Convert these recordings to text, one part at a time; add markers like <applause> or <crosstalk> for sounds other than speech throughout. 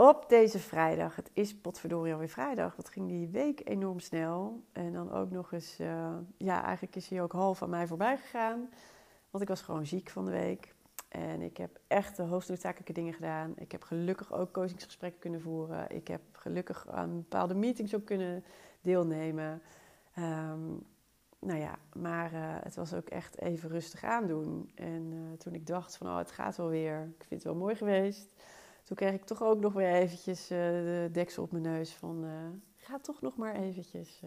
Op deze vrijdag, het is potverdorie alweer vrijdag, wat ging die week enorm snel. En dan ook nog eens, uh, ja eigenlijk is hij ook half aan mij voorbij gegaan. Want ik was gewoon ziek van de week. En ik heb echt de hoofdnoodzakelijke dingen gedaan. Ik heb gelukkig ook coachingsgesprekken kunnen voeren. Ik heb gelukkig aan bepaalde meetings ook kunnen deelnemen. Um, nou ja, maar uh, het was ook echt even rustig aandoen. En uh, toen ik dacht van, oh, het gaat wel weer. Ik vind het wel mooi geweest. Toen kreeg ik toch ook nog weer eventjes uh, de deksel op mijn neus van... ga toch nog maar eventjes.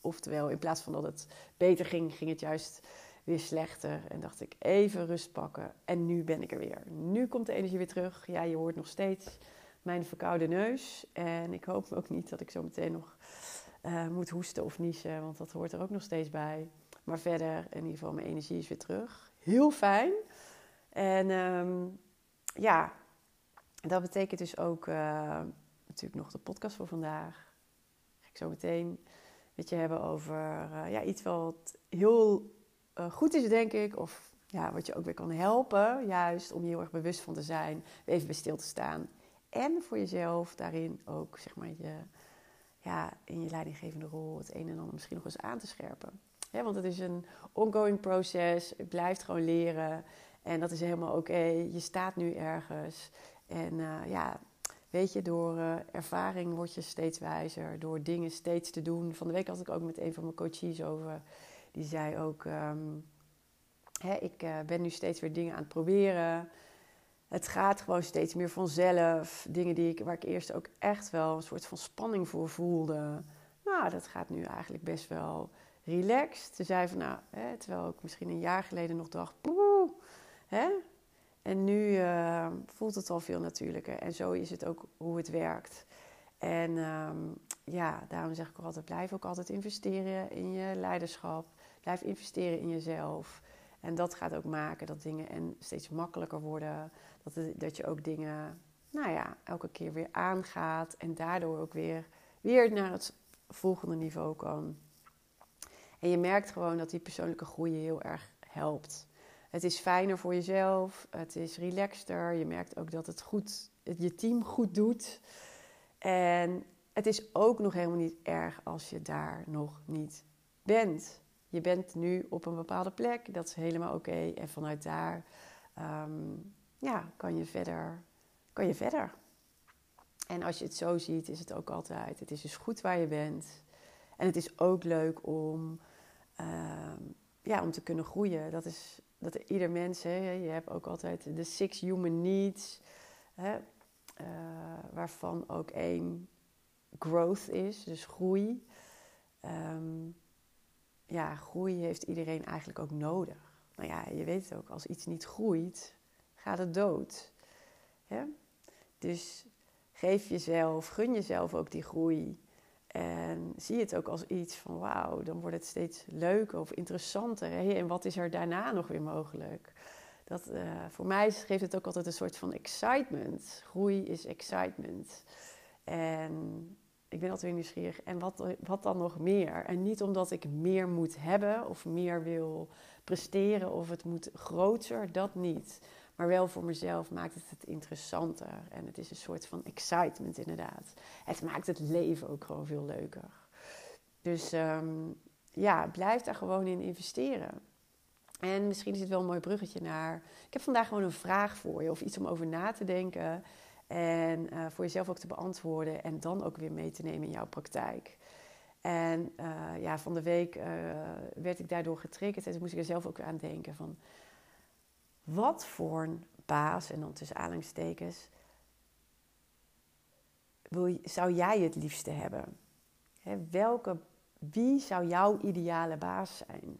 oftewel, in plaats van dat het beter ging, ging het juist weer slechter. En dacht ik, even rust pakken. En nu ben ik er weer. Nu komt de energie weer terug. Ja, je hoort nog steeds mijn verkoude neus. En ik hoop ook niet dat ik zo meteen nog uh, moet hoesten of niezen, want dat hoort er ook nog steeds bij. Maar verder, in ieder geval, mijn energie is weer terug. Heel fijn. En um, ja, dat betekent dus ook uh, natuurlijk nog de podcast voor vandaag. Ga ik zo meteen met je hebben over uh, ja, iets wat heel goed is, denk ik. Of ja, wat je ook weer kan helpen, juist om je heel erg bewust van te zijn. Even bij stil te staan. En voor jezelf daarin ook, zeg maar, je ja, in je leidinggevende rol het een en ander misschien nog eens aan te scherpen. want het is een ongoing proces, het blijft gewoon leren en dat is helemaal oké. Je staat nu ergens en uh, ja, weet je, door uh, ervaring word je steeds wijzer, door dingen steeds te doen. Van de week had ik ook met een van mijn coaches over, die zei ook, hè, ik uh, ben nu steeds weer dingen aan het proberen het gaat gewoon steeds meer vanzelf. Dingen die ik, waar ik eerst ook echt wel een soort van spanning voor voelde. Nou, dat gaat nu eigenlijk best wel relaxed. Ze zei van, nou, hè, terwijl ik misschien een jaar geleden nog dacht, poeh, hè? En nu uh, voelt het al veel natuurlijker. En zo is het ook hoe het werkt. En um, ja, daarom zeg ik ook altijd, blijf ook altijd investeren in je leiderschap. Blijf investeren in jezelf. En dat gaat ook maken dat dingen en steeds makkelijker worden. Dat, dat je ook dingen, nou ja, elke keer weer aangaat. En daardoor ook weer, weer naar het volgende niveau kan. En je merkt gewoon dat die persoonlijke groei heel erg helpt. Het is fijner voor jezelf, het is relaxter. Je merkt ook dat het goed, je team goed doet. En het is ook nog helemaal niet erg als je daar nog niet bent. Je bent nu op een bepaalde plek, dat is helemaal oké. En vanuit daar um, ja, kan, je verder, kan je verder. En als je het zo ziet, is het ook altijd: het is dus goed waar je bent. En het is ook leuk om, uh, ja, om te kunnen groeien. Dat is dat ieder mens, hè, je hebt ook altijd de six human needs, hè, uh, waarvan ook één growth is, dus groei. Um, ja, groei heeft iedereen eigenlijk ook nodig. Nou ja, je weet het ook, als iets niet groeit, gaat het dood. Dus geef jezelf, gun jezelf ook die groei. En zie het ook als iets van wauw, dan wordt het steeds leuker of interessanter. En wat is er daarna nog weer mogelijk? Dat, uh, voor mij geeft het ook altijd een soort van excitement. Groei is excitement. En ik ben altijd weer nieuwsgierig. En wat, wat dan nog meer? En niet omdat ik meer moet hebben of meer wil presteren of het moet groter, dat niet. Maar wel voor mezelf maakt het het interessanter. En het is een soort van excitement inderdaad. Het maakt het leven ook gewoon veel leuker. Dus um, ja, blijf daar gewoon in investeren. En misschien is het wel een mooi bruggetje naar. Ik heb vandaag gewoon een vraag voor je of iets om over na te denken. En uh, voor jezelf ook te beantwoorden en dan ook weer mee te nemen in jouw praktijk. En uh, ja, van de week uh, werd ik daardoor getriggerd. En toen moest ik er zelf ook aan denken van... Wat voor baas, en dan tussen aanhalingstekens... Wil, zou jij het liefste hebben? He, welke, wie zou jouw ideale baas zijn?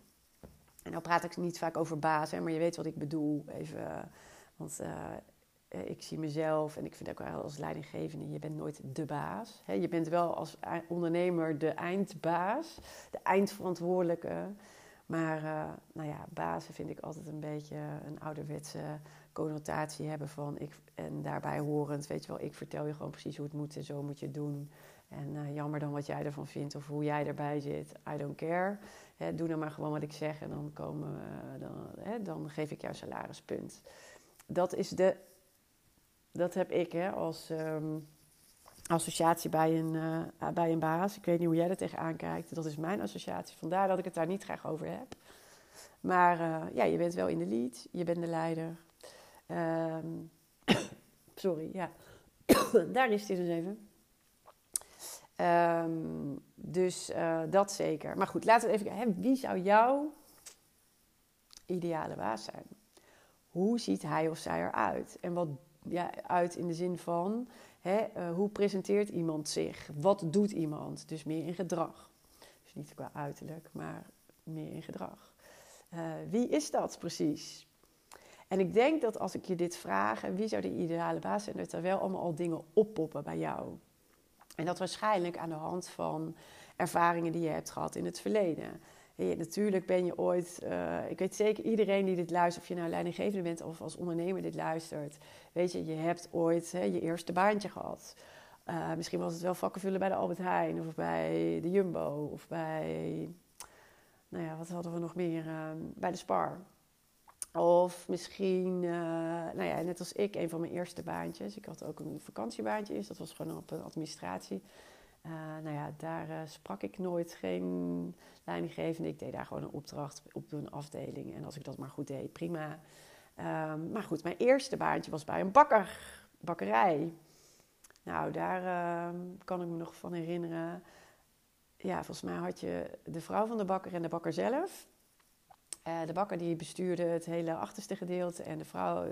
En nou praat ik niet vaak over baas, hè, maar je weet wat ik bedoel. Even, want uh, ik zie mezelf en ik vind ook wel als leidinggevende, je bent nooit de baas. Je bent wel als ondernemer de eindbaas, de eindverantwoordelijke. Maar uh, nou ja, bazen vind ik altijd een beetje een ouderwetse connotatie hebben van ik en daarbij horend, weet je wel, ik vertel je gewoon precies hoe het moet en zo moet je het doen. En uh, jammer dan wat jij ervan vindt of hoe jij erbij zit. I don't care. Doe dan maar gewoon wat ik zeg en dan, komen, uh, dan, dan geef ik jou salarispunt. Dat is de. Dat heb ik hè, als um, associatie bij een, uh, bij een baas. Ik weet niet hoe jij er tegenaan kijkt. Dat is mijn associatie. Vandaar dat ik het daar niet graag over heb. Maar ja, je bent wel in de lead. Je bent de leider. Um, <coughs> sorry, ja. <coughs> daar is hij dus even. Um, dus uh, dat zeker. Maar goed, laten we even kijken. Wie zou jouw ideale baas zijn? Hoe ziet hij of zij eruit? En wat ja, uit in de zin van hè, uh, hoe presenteert iemand zich? Wat doet iemand? Dus meer in gedrag. Dus niet qua uiterlijk, maar meer in gedrag. Uh, wie is dat precies? En ik denk dat als ik je dit vraag, wie zou de ideale baas zijn, dat er wel allemaal al dingen oppoppen bij jou. En dat waarschijnlijk aan de hand van ervaringen die je hebt gehad in het verleden. Natuurlijk ben je ooit, uh, ik weet zeker iedereen die dit luistert, of je nou leidinggevende bent of als ondernemer dit luistert, weet je, je hebt ooit hè, je eerste baantje gehad. Uh, misschien was het wel vakkenvullen bij de Albert Heijn of bij de Jumbo of bij, nou ja, wat hadden we nog meer, uh, bij de Spar. Of misschien, uh, nou ja, net als ik, een van mijn eerste baantjes. Ik had ook een vakantiebaantje, dus dat was gewoon op administratie. Uh, nou ja, daar uh, sprak ik nooit geen leidinggevende. Ik deed daar gewoon een opdracht op een afdeling. En als ik dat maar goed deed, prima. Um, maar goed, mijn eerste baantje was bij een bakker, bakkerij. Nou, daar uh, kan ik me nog van herinneren. Ja, volgens mij had je de vrouw van de bakker en de bakker zelf. Uh, de bakker die bestuurde het hele achterste gedeelte en de vrouw,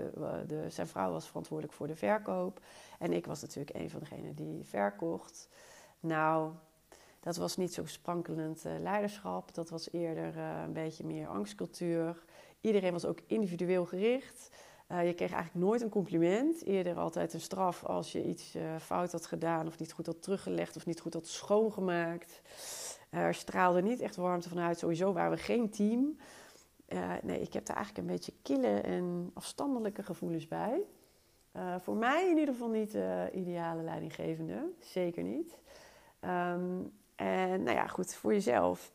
de, zijn vrouw was verantwoordelijk voor de verkoop. En ik was natuurlijk een van degenen die verkocht. Nou, dat was niet zo sprankelend uh, leiderschap. Dat was eerder uh, een beetje meer angstcultuur. Iedereen was ook individueel gericht. Uh, je kreeg eigenlijk nooit een compliment. Eerder altijd een straf als je iets fout had gedaan... of niet goed had teruggelegd of niet goed had schoongemaakt. Er straalde niet echt warmte vanuit. Sowieso waren we geen team. nee, ik heb daar eigenlijk een beetje kille en afstandelijke gevoelens bij. voor mij in ieder geval niet de ideale leidinggevende. Zeker niet. Um, en nou ja, goed, voor jezelf.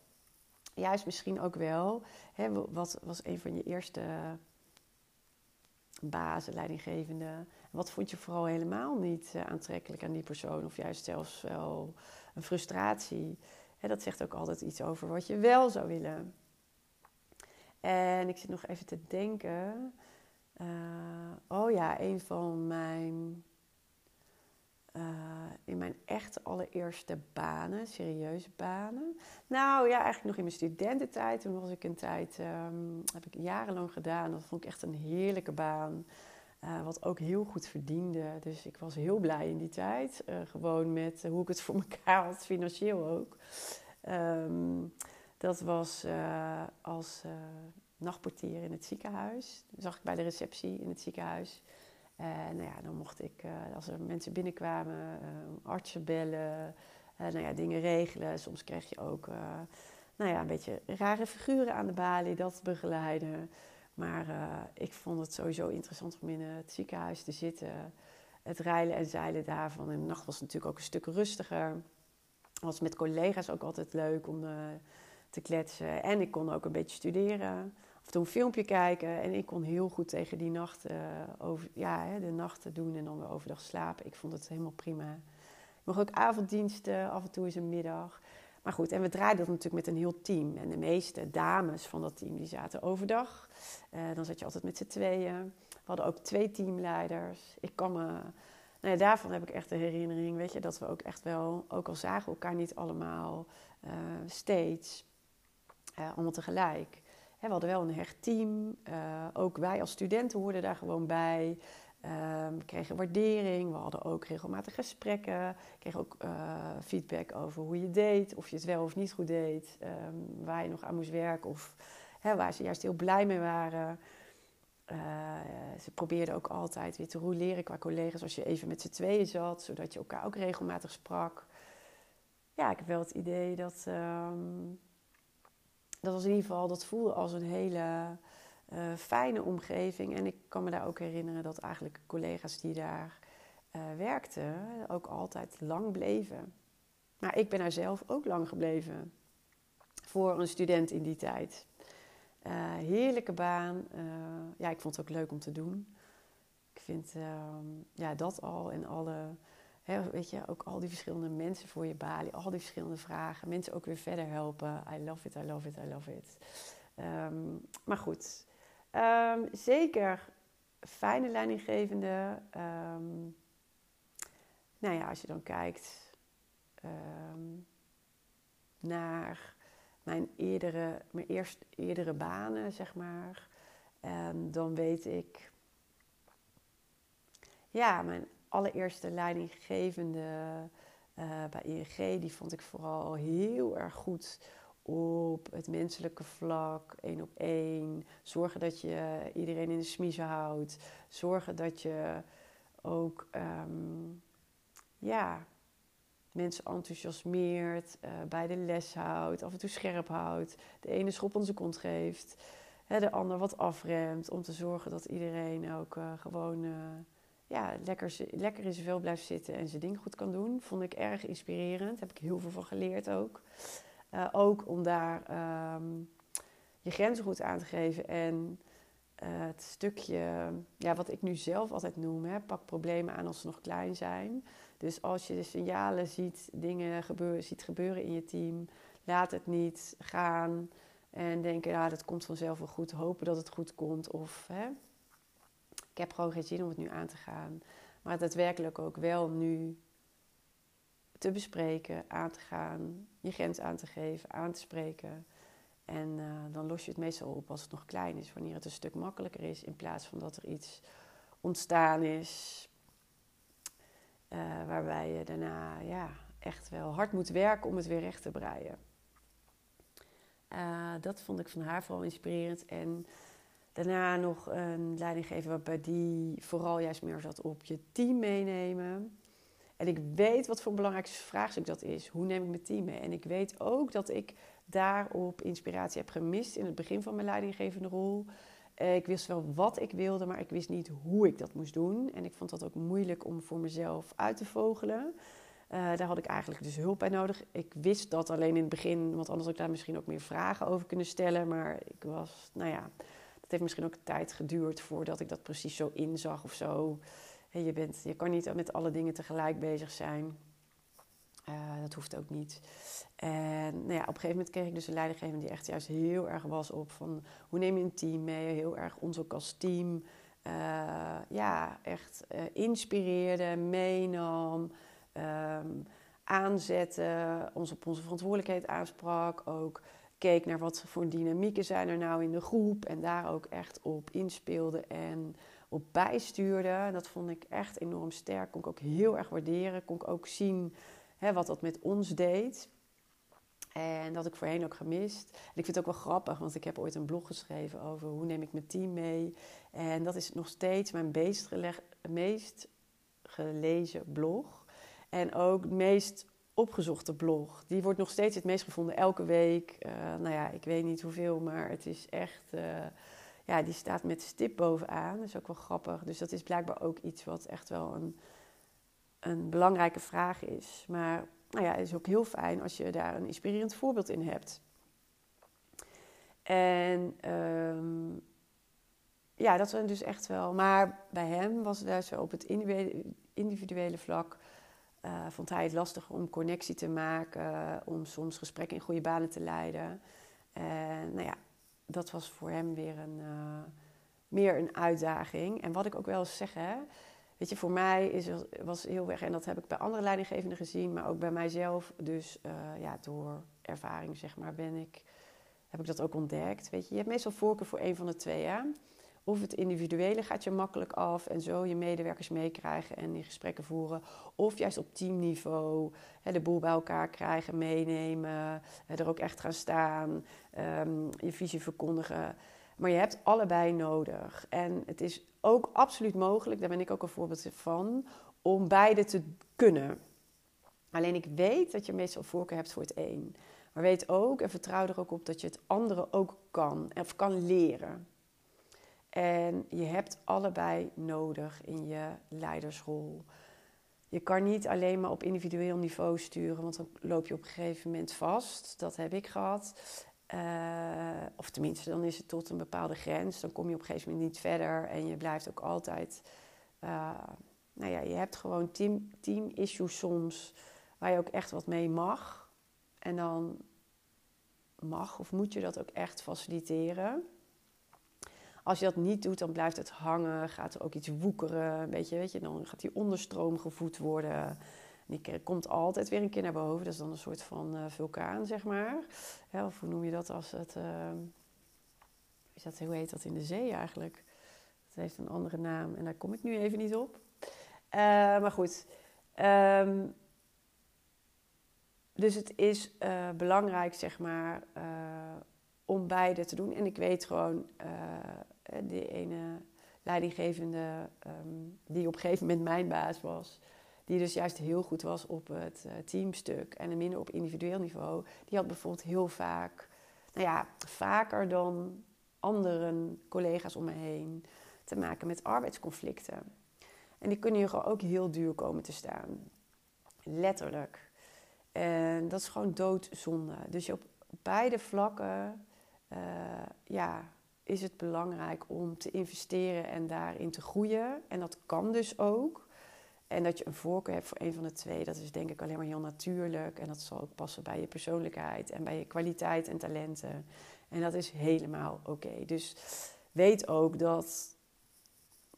Juist misschien ook wel. Hè, wat was een van je eerste bazen, leidinggevende? Wat vond je vooral helemaal niet uh, aantrekkelijk aan die persoon? Of juist zelfs wel een frustratie? Hè, dat zegt ook altijd iets over wat je wel zou willen. En ik zit nog even te denken. Uh, oh ja, een van mijn uh, in mijn echt allereerste banen, serieuze banen. Nou ja, eigenlijk nog in mijn studententijd. Toen was ik een tijd, um, heb ik jarenlang gedaan. Dat vond ik echt een heerlijke baan. Uh, wat ook heel goed verdiende. Dus ik was heel blij in die tijd. Uh, gewoon met hoe ik het voor <laughs> elkaar had, financieel ook. Um, dat was als nachtportier in het ziekenhuis. Dat zag ik bij de receptie in het ziekenhuis. En nou ja, dan mocht ik, uh, als er mensen binnenkwamen, uh, artsen bellen, uh, nou ja, dingen regelen. Soms kreeg je ook nou ja, een beetje rare figuren aan de balie, dat begeleiden. Maar ik vond het sowieso interessant om in het ziekenhuis te zitten. Het rijlen en zeilen daarvan. En de nacht was natuurlijk ook een stuk rustiger. Was met collega's ook altijd leuk om te kletsen. En ik kon ook een beetje studeren of toen een filmpje kijken. En ik kon heel goed tegen die nacht, uh, over, ja, de nachten doen en dan weer overdag slapen. Ik vond het helemaal prima. Ik mocht ook avonddiensten, af en toe eens een middag. Maar goed, en we draaiden dat natuurlijk met een heel team. En de meeste dames van dat team die zaten overdag. Uh, dan zat je altijd met z'n tweeën. We hadden ook twee teamleiders. Ik kan me nou ja, daarvan heb ik echt de herinnering, weet je, dat we ook echt wel, ook al zagen elkaar niet allemaal uh, steeds, allemaal tegelijk. We hadden wel een hecht team. Uh, ook wij als studenten hoorden daar gewoon bij. Ehm, we kregen waardering. We hadden ook regelmatig gesprekken. Kregen ook feedback over hoe je deed. Of je het wel of niet goed deed. Um, waar je nog aan moest werken. Of waar ze juist heel blij mee waren. ze probeerden ook altijd weer te roleren qua collega's als je even met z'n tweeën zat, zodat je elkaar ook regelmatig sprak. Ja, ik heb wel het idee dat, um, dat was in ieder geval, dat voelde als een hele uh, fijne omgeving. En ik kan me daar ook herinneren dat eigenlijk collega's die daar uh, werkten ook altijd lang bleven. Maar ik ben daar zelf ook lang gebleven voor een student in die tijd. Uh, heerlijke baan. ja, ik vond het ook leuk om te doen. Ik vind ehm, ja, dat al en alle weet je, ook al die verschillende mensen voor je balie, al die verschillende vragen. Mensen ook weer verder helpen. I love it, I love it, I love it. Ehm, maar goed, um, zeker fijne leidinggevende. Um, nou ja, als je dan kijkt naar mijn eerdere, mijn eerst, eerdere banen, zeg maar. dan weet ik, ja, mijn allereerste leidinggevende uh, bij ING, die vond ik vooral heel erg goed op het menselijke vlak, één op één. Zorgen dat je iedereen in de smiezen houdt. Zorgen dat je ook um, ja, mensen enthousiasmeert, uh, bij de les houdt, af en toe scherp houdt. De ene schop zijn kont geeft, hè, de ander wat afremt. Om te zorgen dat iedereen ook uh, gewoon ja, lekker, lekker in zijn vel blijft zitten en zijn ding goed kan doen. Vond ik erg inspirerend. Daar heb ik heel veel van geleerd ook. Uh, ook om daar um, je grenzen goed aan te geven. En uh, het stukje, ja, wat ik nu zelf altijd noem, hè, pak problemen aan als ze nog klein zijn. Dus als je de signalen ziet, dingen gebeuren, ziet gebeuren in je team, laat het niet gaan. En denken, ja, dat komt vanzelf wel goed. Hopen dat het goed komt. Of hè, ik heb gewoon geen zin om het nu aan te gaan. Maar daadwerkelijk ook wel nu te bespreken, aan te gaan, je grens aan te geven, aan te spreken. En uh, dan los je het meestal op als het nog klein is, wanneer het een stuk makkelijker is, in plaats van dat er iets ontstaan is uh, waarbij je daarna ja, echt wel hard moet werken om het weer recht te breien. Uh, dat vond ik van haar vooral inspirerend. En Daarna nog een leidinggever waarbij die vooral juist meer zat op je team meenemen. En ik weet wat voor een belangrijk vraagstuk dat is. Hoe neem ik mijn team mee? En ik weet ook dat ik daarop inspiratie heb gemist in het begin van mijn leidinggevende rol. Eh, ik wist wel wat ik wilde, maar ik wist niet hoe ik dat moest doen. En ik vond dat ook moeilijk om voor mezelf uit te vogelen. Uh, daar had ik eigenlijk dus hulp bij nodig. Ik wist dat alleen in het begin, want anders had ik daar misschien ook meer vragen over kunnen stellen. Maar ik was, nou ja, het heeft misschien ook tijd geduurd voordat ik dat precies zo inzag of zo. je, bent, je kan niet met alle dingen tegelijk bezig zijn. Uh, dat hoeft ook niet. En nou ja, op een gegeven moment kreeg ik dus een leidinggevende die echt juist heel erg was op van hoe neem je een team mee? Heel erg ons ook als team uh, ja, echt uh, inspireerde, meenam, um, aanzette, ons op onze verantwoordelijkheid aansprak. Ook keek naar wat voor dynamieken zijn er nou in de groep en daar ook echt op inspeelde en op bijstuurde. Dat vond ik echt enorm sterk, kon ik ook heel erg waarderen, kon ik ook zien hè, wat dat met ons deed. En dat ik voorheen ook gemist. En ik vind het ook wel grappig, want ik heb ooit een blog geschreven over hoe neem ik mijn team mee. En dat is nog steeds mijn meest, meest gelezen blog. En ook het meest opgezochte blog. Die wordt nog steeds het meest gevonden elke week. Uh, nou ja, ik weet niet hoeveel, maar het is echt. Uh, ja, die staat met stip bovenaan. Dat is ook wel grappig. Dus dat is blijkbaar ook iets wat echt wel een, een belangrijke vraag is. Maar nou ja, het is ook heel fijn als je daar een inspirerend voorbeeld in hebt. En um, ja, dat was dus echt wel. Maar bij hem was het dus op het individuele vlak uh, vond hij het lastig om connectie te maken, om soms gesprekken in goede banen te leiden. En nou ja, dat was voor hem weer een, uh, meer een uitdaging. En wat ik ook wel eens zeg, hè, weet je, voor mij is, was heel erg, en dat heb ik bij andere leidinggevenden gezien, maar ook bij mijzelf. Dus uh, ja, door ervaring, zeg maar, ben ik, heb ik dat ook ontdekt. Weet je, je hebt meestal voorkeur voor een van de twee. Hè? Of het individuele gaat je makkelijk af en zo je medewerkers meekrijgen en in gesprekken voeren. Of juist op teamniveau de boel bij elkaar krijgen, meenemen, er ook echt gaan staan, um, je visie verkondigen. Maar je hebt allebei nodig. En het is ook absoluut mogelijk, daar ben ik ook een voorbeeld van, om beide te kunnen. Alleen ik weet dat je meestal voorkeur hebt voor het een. Maar weet ook en vertrouw er ook op dat je het andere ook kan of kan leren. En je hebt allebei nodig in je leidersrol. Je kan niet alleen maar op individueel niveau sturen, want dan loop je op een gegeven moment vast. Dat heb ik gehad. Uh, of tenminste, dan is het tot een bepaalde grens. Dan kom je op een gegeven moment niet verder en je blijft ook altijd. Uh, nou ja, je hebt gewoon team, team issues soms waar je ook echt wat mee mag. En dan mag of moet je dat ook echt faciliteren. Als je dat niet doet, dan blijft het hangen, gaat er ook iets woekeren. Een beetje, weet je, dan gaat die onderstroom gevoed worden. Die komt altijd weer een keer naar boven. Dat is dan een soort van uh, vulkaan, zeg maar. of hoe noem je dat als het... Uh, is dat, hoe heet dat in de zee eigenlijk? Het heeft een andere naam en daar kom ik nu even niet op. Uh, maar goed. Um, dus het is uh, belangrijk, zeg maar, om beide te doen. En ik weet gewoon, die ene leidinggevende um, die op een gegeven moment mijn baas was die dus juist heel goed was op het uh, teamstuk en minder op individueel niveau, die had bijvoorbeeld heel vaak, nou ja, vaker dan andere collega's om me heen, te maken met arbeidsconflicten. En die kunnen je gewoon ook heel duur komen te staan. Letterlijk. En dat is gewoon doodzonde. Dus je op beide vlakken uh, ja, is het belangrijk om te investeren en daarin te groeien. En dat kan dus ook. En dat je een voorkeur hebt voor een van de twee, dat is denk ik alleen maar heel natuurlijk. En dat zal ook passen bij je persoonlijkheid en bij je kwaliteit en talenten. En dat is helemaal oké. Dus weet ook dat,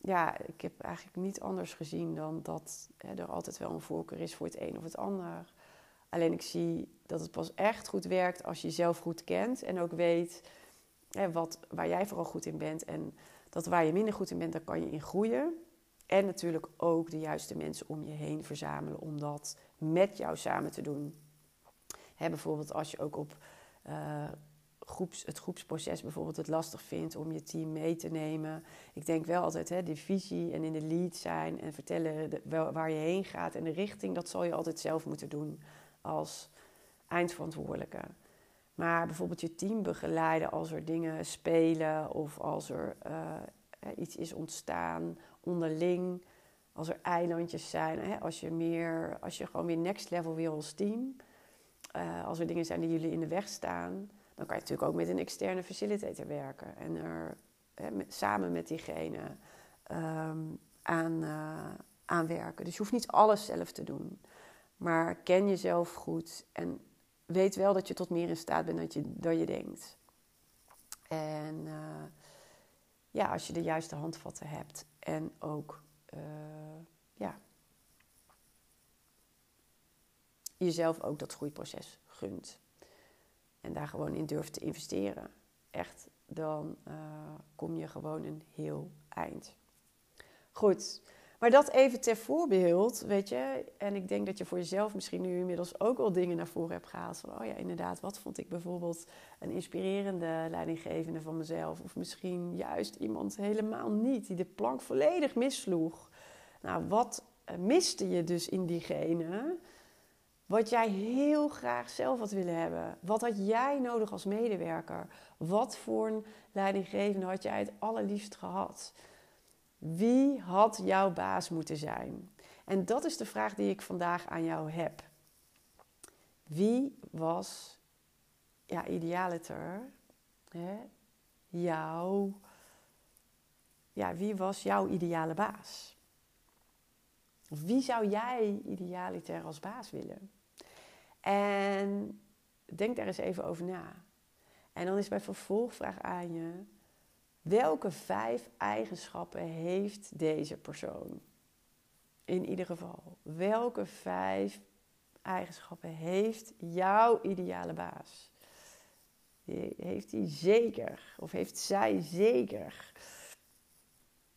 ja, ik heb eigenlijk niet anders gezien dan dat hè, er altijd wel een voorkeur is voor het een of het ander. Alleen ik zie dat het pas echt goed werkt als je jezelf goed kent en ook weet wat, waar jij vooral goed in bent. En dat waar je minder goed in bent, daar kan je in groeien. En natuurlijk ook de juiste mensen om je heen verzamelen om dat met jou samen te doen. Bijvoorbeeld als je ook op uh, groeps, het groepsproces bijvoorbeeld het lastig vindt om je team mee te nemen. Ik denk wel altijd, hè, de visie en in de lead zijn en vertellen waar je heen gaat en de richting, dat zal je altijd zelf moeten doen als eindverantwoordelijke. Maar bijvoorbeeld je team begeleiden als er dingen spelen of als er uh, iets is ontstaan onderling, als er eilandjes zijn, hè, als, je meer, als je gewoon weer next level wil als team, uh, als er dingen zijn die jullie in de weg staan, dan kan je natuurlijk ook met een externe facilitator werken en er hè, samen met diegene um, aan, uh, aan werken. Dus je hoeft niet alles zelf te doen, maar ken jezelf goed en weet wel dat je tot meer in staat bent dan je, dan je denkt. En uh, ja, als je de juiste handvatten hebt en ook uh, ja, jezelf ook dat groeiproces gunt. En daar gewoon in durft te investeren. Echt, dan uh, kom je gewoon een heel eind. Goed, maar dat even ter voorbeeld, weet je. En ik denk dat je voor jezelf misschien nu inmiddels ook al dingen naar voren hebt gehaald. Van, oh ja, inderdaad, wat vond ik bijvoorbeeld een inspirerende leidinggevende van mezelf? Of misschien juist iemand helemaal niet, die de plank volledig missloeg. Nou, wat eh, miste je dus in diegene? Wat jij heel graag zelf had willen hebben. Wat had jij nodig als medewerker? Wat voor een leidinggevende had jij het allerliefst gehad? Wie had jouw baas moeten zijn? En dat is de vraag die ik vandaag aan jou heb. Wie was, ja, idealiter, hè, jouw, ja, wie was jouw ideale baas? Of wie zou jij idealiter als baas willen? En denk daar eens even over na. En dan is mijn vervolgvraag aan je: Welke vijf eigenschappen heeft deze persoon? in ieder geval, welke vijf eigenschappen heeft jouw ideale baas? Heeft hij zeker, of heeft zij zeker?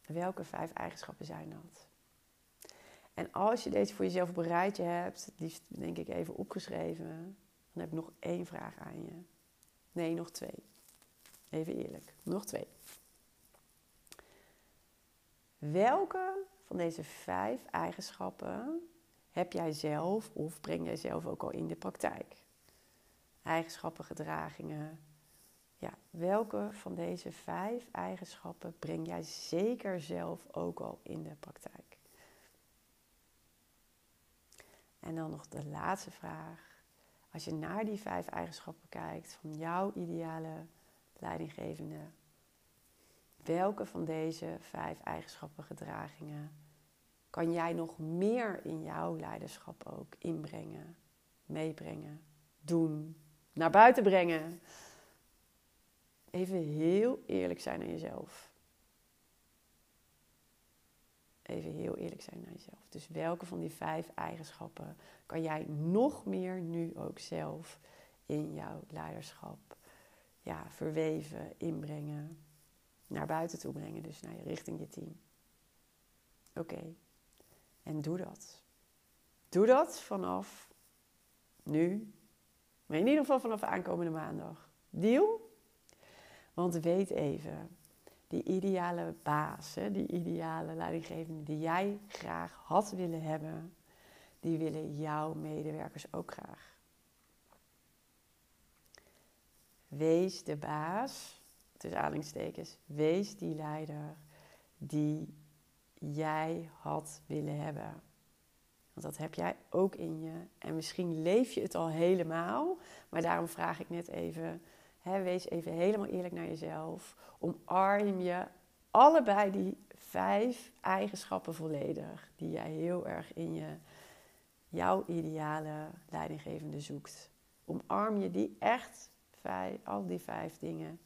Welke vijf eigenschappen zijn dat? En als je deze voor jezelf op een rijtje hebt, het liefst denk ik even opgeschreven, dan heb ik nog één vraag aan je. Nee, nog twee. Even eerlijk, nog twee. Welke van deze vijf eigenschappen heb jij zelf of breng jij zelf ook al in de praktijk? Eigenschappen, gedragingen. Ja, welke van deze vijf eigenschappen breng jij zeker zelf ook al in de praktijk? En dan nog de laatste vraag. Als je naar die vijf eigenschappen kijkt van jouw ideale leidinggevende, welke van deze vijf eigenschappen, gedragingen kan jij nog meer in jouw leiderschap ook inbrengen, meebrengen, doen, naar buiten brengen? Even heel eerlijk zijn aan jezelf. Even heel eerlijk zijn naar jezelf. Dus welke van die vijf eigenschappen kan jij nog meer nu ook zelf in jouw leiderschap ja, verweven, inbrengen, naar buiten toe brengen, dus naar je, richting je team? Oké, en doe dat. Doe dat vanaf nu, maar in ieder geval vanaf aankomende maandag. Deal? Want weet even, die ideale baas, die ideale leidinggevende die jij graag had willen hebben, die willen jouw medewerkers ook graag. Wees de baas, tussen aanhalingstekens, wees die leider die jij had willen hebben. Want dat heb jij ook in je. En misschien leef je het al helemaal, maar daarom vraag ik net even wees even helemaal eerlijk naar jezelf. Omarm je allebei die vijf eigenschappen volledig. Die jij heel erg in je, jouw ideale leidinggevende zoekt. Omarm je die echt, vijf, al die vijf dingen,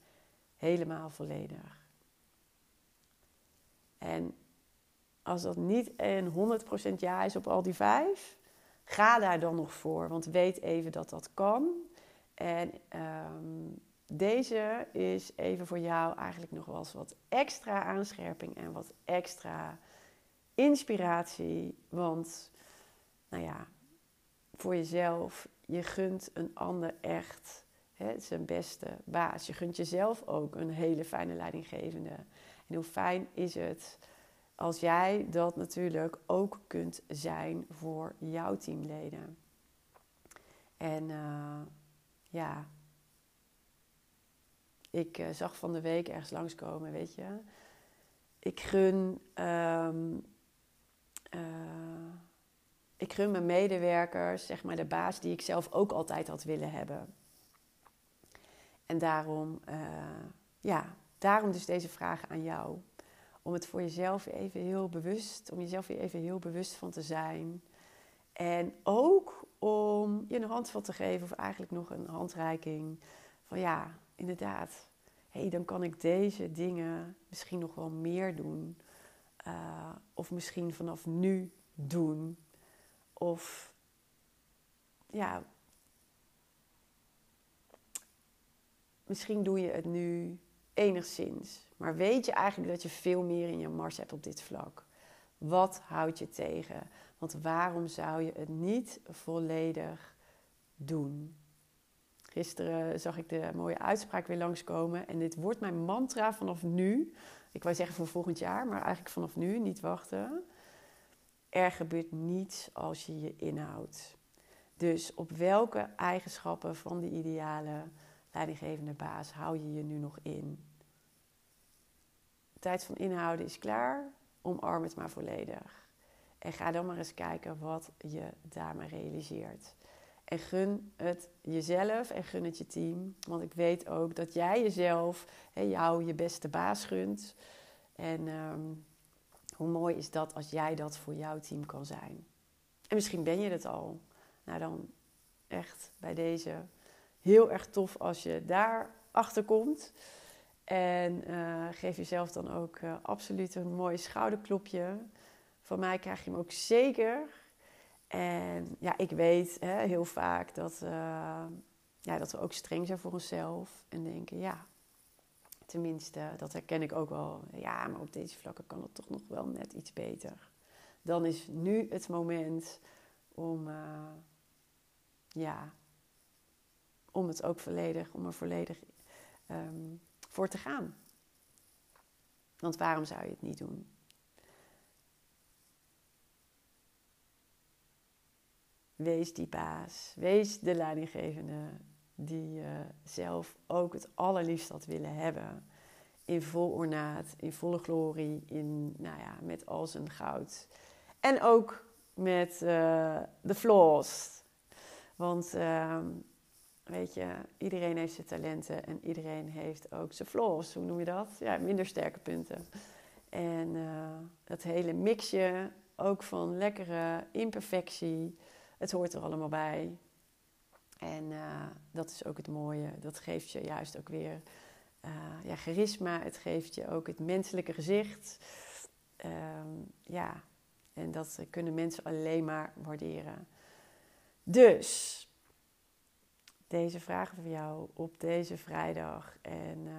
helemaal volledig. En als dat niet een 100% ja is op al die vijf, ga daar dan nog voor. Want weet even dat dat kan. En um, deze is even voor jou eigenlijk nog wel eens wat extra aanscherping en wat extra inspiratie. Want, nou ja, voor jezelf, je gunt een ander echt hè, zijn beste baas. Je gunt jezelf ook een hele fijne leidinggevende. En hoe fijn is het als jij dat natuurlijk ook kunt zijn voor jouw teamleden. En uh, ja, ik uh, zag van de week ergens langskomen, weet je. Ik gun, um, uh, ik gun mijn medewerkers, zeg maar de baas die ik zelf ook altijd had willen hebben. En daarom, uh, ja, daarom dus deze vraag aan jou. Om het voor jezelf even heel bewust, om jezelf weer even heel bewust van te zijn. En ook om je een handvat te geven, of eigenlijk nog een handreiking. Van ja, inderdaad, hey, dan kan ik deze dingen misschien nog wel meer doen. Uh, of misschien vanaf nu doen. Of ja, misschien doe je het nu enigszins. Maar weet je eigenlijk dat je veel meer in je mars hebt op dit vlak? Wat houdt je tegen? Want waarom zou je het niet volledig doen? Gisteren zag ik de mooie uitspraak weer langskomen. En dit wordt mijn mantra vanaf nu. Ik wou zeggen voor volgend jaar, maar eigenlijk vanaf nu, niet wachten. Er gebeurt niets als je je inhoudt. Dus op welke eigenschappen van die ideale leidinggevende baas hou je je nu nog in? Tijd van inhouden is klaar. Omarm het maar volledig. En ga dan maar eens kijken wat je daarmee realiseert. En gun het jezelf en gun het je team. Want ik weet ook dat jij jezelf, jou je beste baas gunt. En ehm, hoe mooi is dat als jij dat voor jouw team kan zijn. En misschien ben je het al. Nou dan echt bij deze heel erg tof als je daar achter komt. En uh, geef jezelf dan ook uh, absoluut een mooi schouderklopje Van mij krijg je hem ook zeker. En ja, ik weet hè, heel vaak dat, uh, ja, dat we ook streng zijn voor onszelf. En denken, ja, tenminste, dat herken ik ook wel. Ja, maar op deze vlakken kan het toch nog wel net iets beter. Dan is nu het moment om, ja, om het ook volledig, om er volledig um, voor te gaan. Want waarom zou je het niet doen? Wees die baas. Wees de leidinggevende die je zelf ook het allerliefst had willen hebben. In vol ornaat, in volle glorie, in, nou ja, met al zijn goud. En ook met uh, de flaws. Want uh, weet je, iedereen heeft zijn talenten en iedereen heeft ook zijn flaws. Hoe noem je dat? Ja, minder sterke punten. En uh, dat hele mixje, ook van lekkere imperfectie het hoort er allemaal bij. En uh, dat is ook het mooie. Dat geeft je juist ook weer uh, ja, charisma. Het geeft je ook het menselijke gezicht. Um, ja, en dat kunnen mensen alleen maar waarderen. Dus, deze vragen voor jou op deze vrijdag. En uh,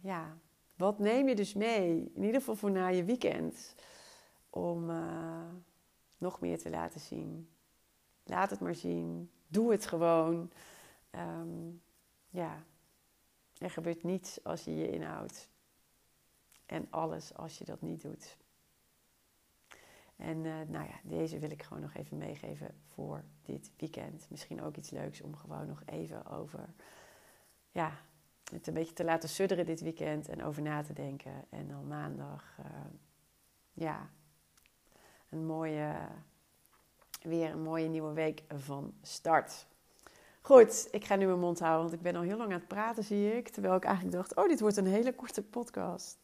ja, wat neem je dus mee? In ieder geval voor na je weekend. Om nog meer te laten zien Laat het maar zien. Doe het gewoon. Um, ja, er gebeurt niets als je je inhoudt. En alles als je dat niet doet. En uh, nou ja, deze wil ik gewoon nog even meegeven voor dit weekend. Misschien ook iets leuks om gewoon nog even over, ja, het een beetje te laten sudderen dit weekend en over na te denken. En dan maandag, uh, ja, een mooie weer een mooie nieuwe week van start. Goed, ik ga nu mijn mond houden, want ik ben al heel lang aan het praten, zie ik. Terwijl ik eigenlijk dacht, oh, dit wordt een hele korte podcast.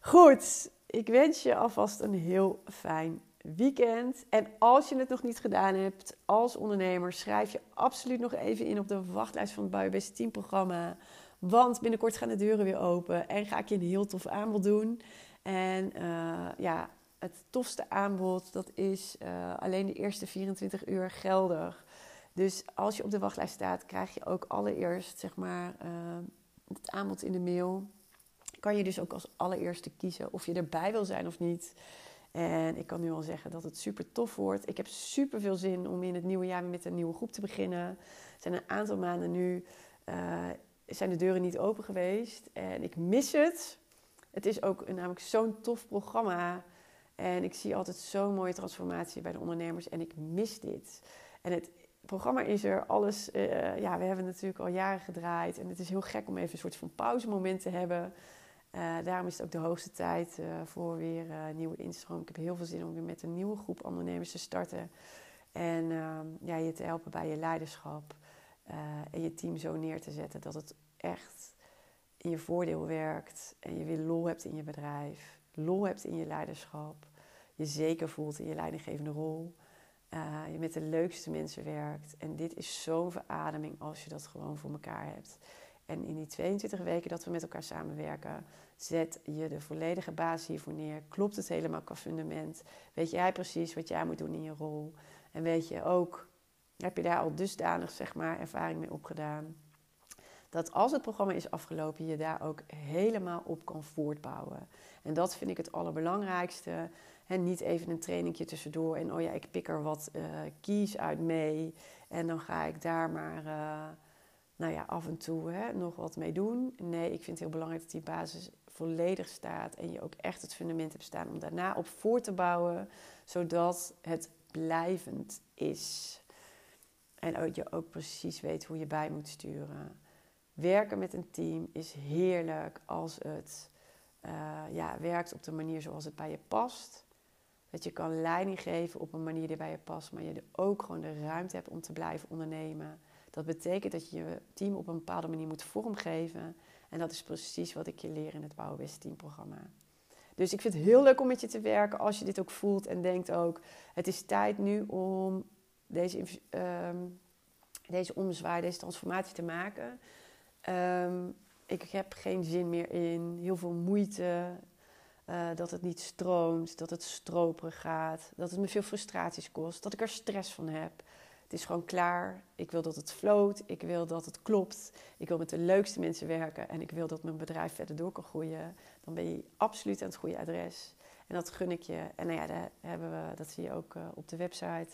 Goed, ik wens je alvast een heel fijn weekend. En als je het nog niet gedaan hebt als ondernemer, schrijf je absoluut nog even in op de wachtlijst van het Biobest Team programma. Want binnenkort gaan de deuren weer open en ga ik je een heel tof aanbod doen. En uh, ja, het tofste aanbod, dat is uh, alleen de eerste 24 uur geldig. Dus als je op de wachtlijst staat, krijg je ook allereerst zeg maar, uh, het aanbod in de mail. Kan je dus ook als allereerste kiezen of je erbij wil zijn of niet. En ik kan nu al zeggen dat het super tof wordt. Ik heb super veel zin om in het nieuwe jaar met een nieuwe groep te beginnen. Er zijn een aantal maanden nu uh, zijn de deuren niet open geweest. En ik mis het. Het is ook namelijk zo'n tof programma. En ik zie altijd zo'n mooie transformatie bij de ondernemers en ik mis dit. En het programma is er, alles, uh, ja, we hebben natuurlijk al jaren gedraaid. En het is heel gek om even een soort van pauzemoment te hebben. Uh, daarom is het ook de hoogste tijd uh, voor weer nieuwe instroom. Ik heb heel veel zin om weer met een nieuwe groep ondernemers te starten. En ehm, ja, je te helpen bij je leiderschap. en je team zo neer te zetten dat het echt in je voordeel werkt. En je weer lol hebt in je bedrijf lol hebt in je leiderschap, je zeker voelt in je leidinggevende rol, uh, je met de leukste mensen werkt. En dit is zo'n verademing als je dat gewoon voor elkaar hebt. En in die 22 weken dat we met elkaar samenwerken, zet je de volledige basis hiervoor neer. Klopt het helemaal qua fundament? Weet jij precies wat jij moet doen in je rol? En weet je ook, heb je daar al dusdanig zeg maar, ervaring mee opgedaan? dat als het programma is afgelopen, je daar ook helemaal op kan voortbouwen. En dat vind ik het allerbelangrijkste. En niet even een trainingje tussendoor en oh ja, ik pik er wat uh, keys uit mee. En dan ga ik daar maar, uh, nou ja, af en toe hè, nog wat mee doen. Nee, ik vind het heel belangrijk dat die basis volledig staat. En je ook echt het fundament hebt staan om daarna op voor te bouwen. Zodat het blijvend is. En je ook precies weet hoe je bij moet sturen. Werken met een team is heerlijk als het uh, ja, werkt op de manier zoals het bij je past. Dat je kan leiding geven op een manier die bij je past, maar je ook gewoon de ruimte hebt om te blijven ondernemen. Dat betekent dat je je team op een bepaalde manier moet vormgeven. En dat is precies wat ik je leer in het Bouwen Team programma. Dus ik vind het heel leuk om met je te werken als je dit ook voelt en denkt ook... het is tijd nu om deze, um, deze omzwaai, deze transformatie te maken... Um, ik heb geen zin meer in, heel veel moeite. eh, dat het niet stroomt, dat het stroperig gaat, dat het me veel frustraties kost, dat ik er stress van heb. Het is gewoon klaar. Ik wil dat het floot. Ik wil dat het klopt. Ik wil met de leukste mensen werken. En ik wil dat mijn bedrijf verder door kan groeien. Dan ben je absoluut aan het goede adres. En dat gun ik je. En nou ja, daar hebben we, dat zie je ook uh, op de website.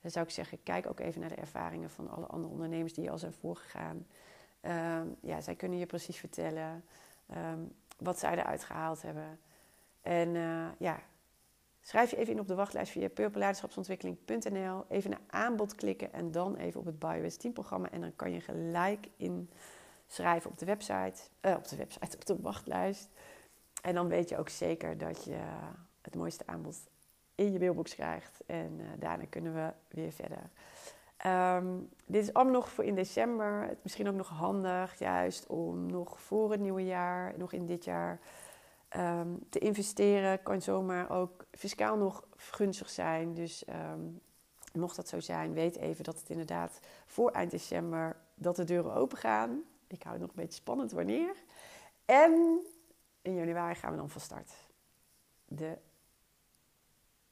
Dan zou ik zeggen, kijk ook even naar de ervaringen van alle andere ondernemers die al zijn voorgegaan. Um, ja, zij kunnen je precies vertellen um, wat zij eruit gehaald hebben. En uh, ja, schrijf je even in op de wachtlijst via purpleleiderschapsontwikkeling.nl. Even naar aanbod klikken en dan even op het BioWest 10 programma. En dan kan je gelijk inschrijven op de website, uh, op de website, op de wachtlijst. En dan weet je ook zeker dat je het mooiste aanbod in je mailbox krijgt. En uh, daarna kunnen we weer verder. Um, dit is allemaal nog voor in december. Misschien ook nog handig, juist om nog voor het nieuwe jaar, nog in dit jaar, um, te investeren. Kan zomaar ook fiscaal nog gunstig zijn. Dus um, mocht dat zo zijn, weet even dat het inderdaad voor eind december dat de deuren open gaan. Ik hou het nog een beetje spannend wanneer. En in januari gaan we dan van start. De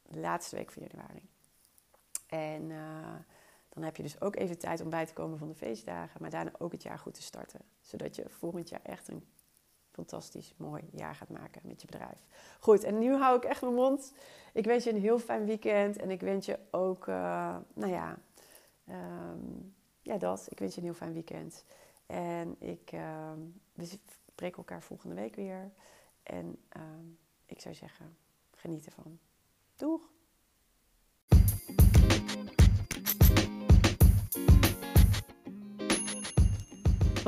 laatste week van januari. En uh, dan heb je dus ook even tijd om bij te komen van de feestdagen, maar daarna ook het jaar goed te starten. Zodat je volgend jaar echt een fantastisch mooi jaar gaat maken met je bedrijf. Goed, en nu hou ik echt mijn mond. Ik wens je een heel fijn weekend en ik wens je ook, uh, nou ja, um, ja dat. Ik wens je een heel fijn weekend. En ik, uh, we spreken elkaar volgende week weer. En uh, ik zou zeggen, geniet ervan. Doeg!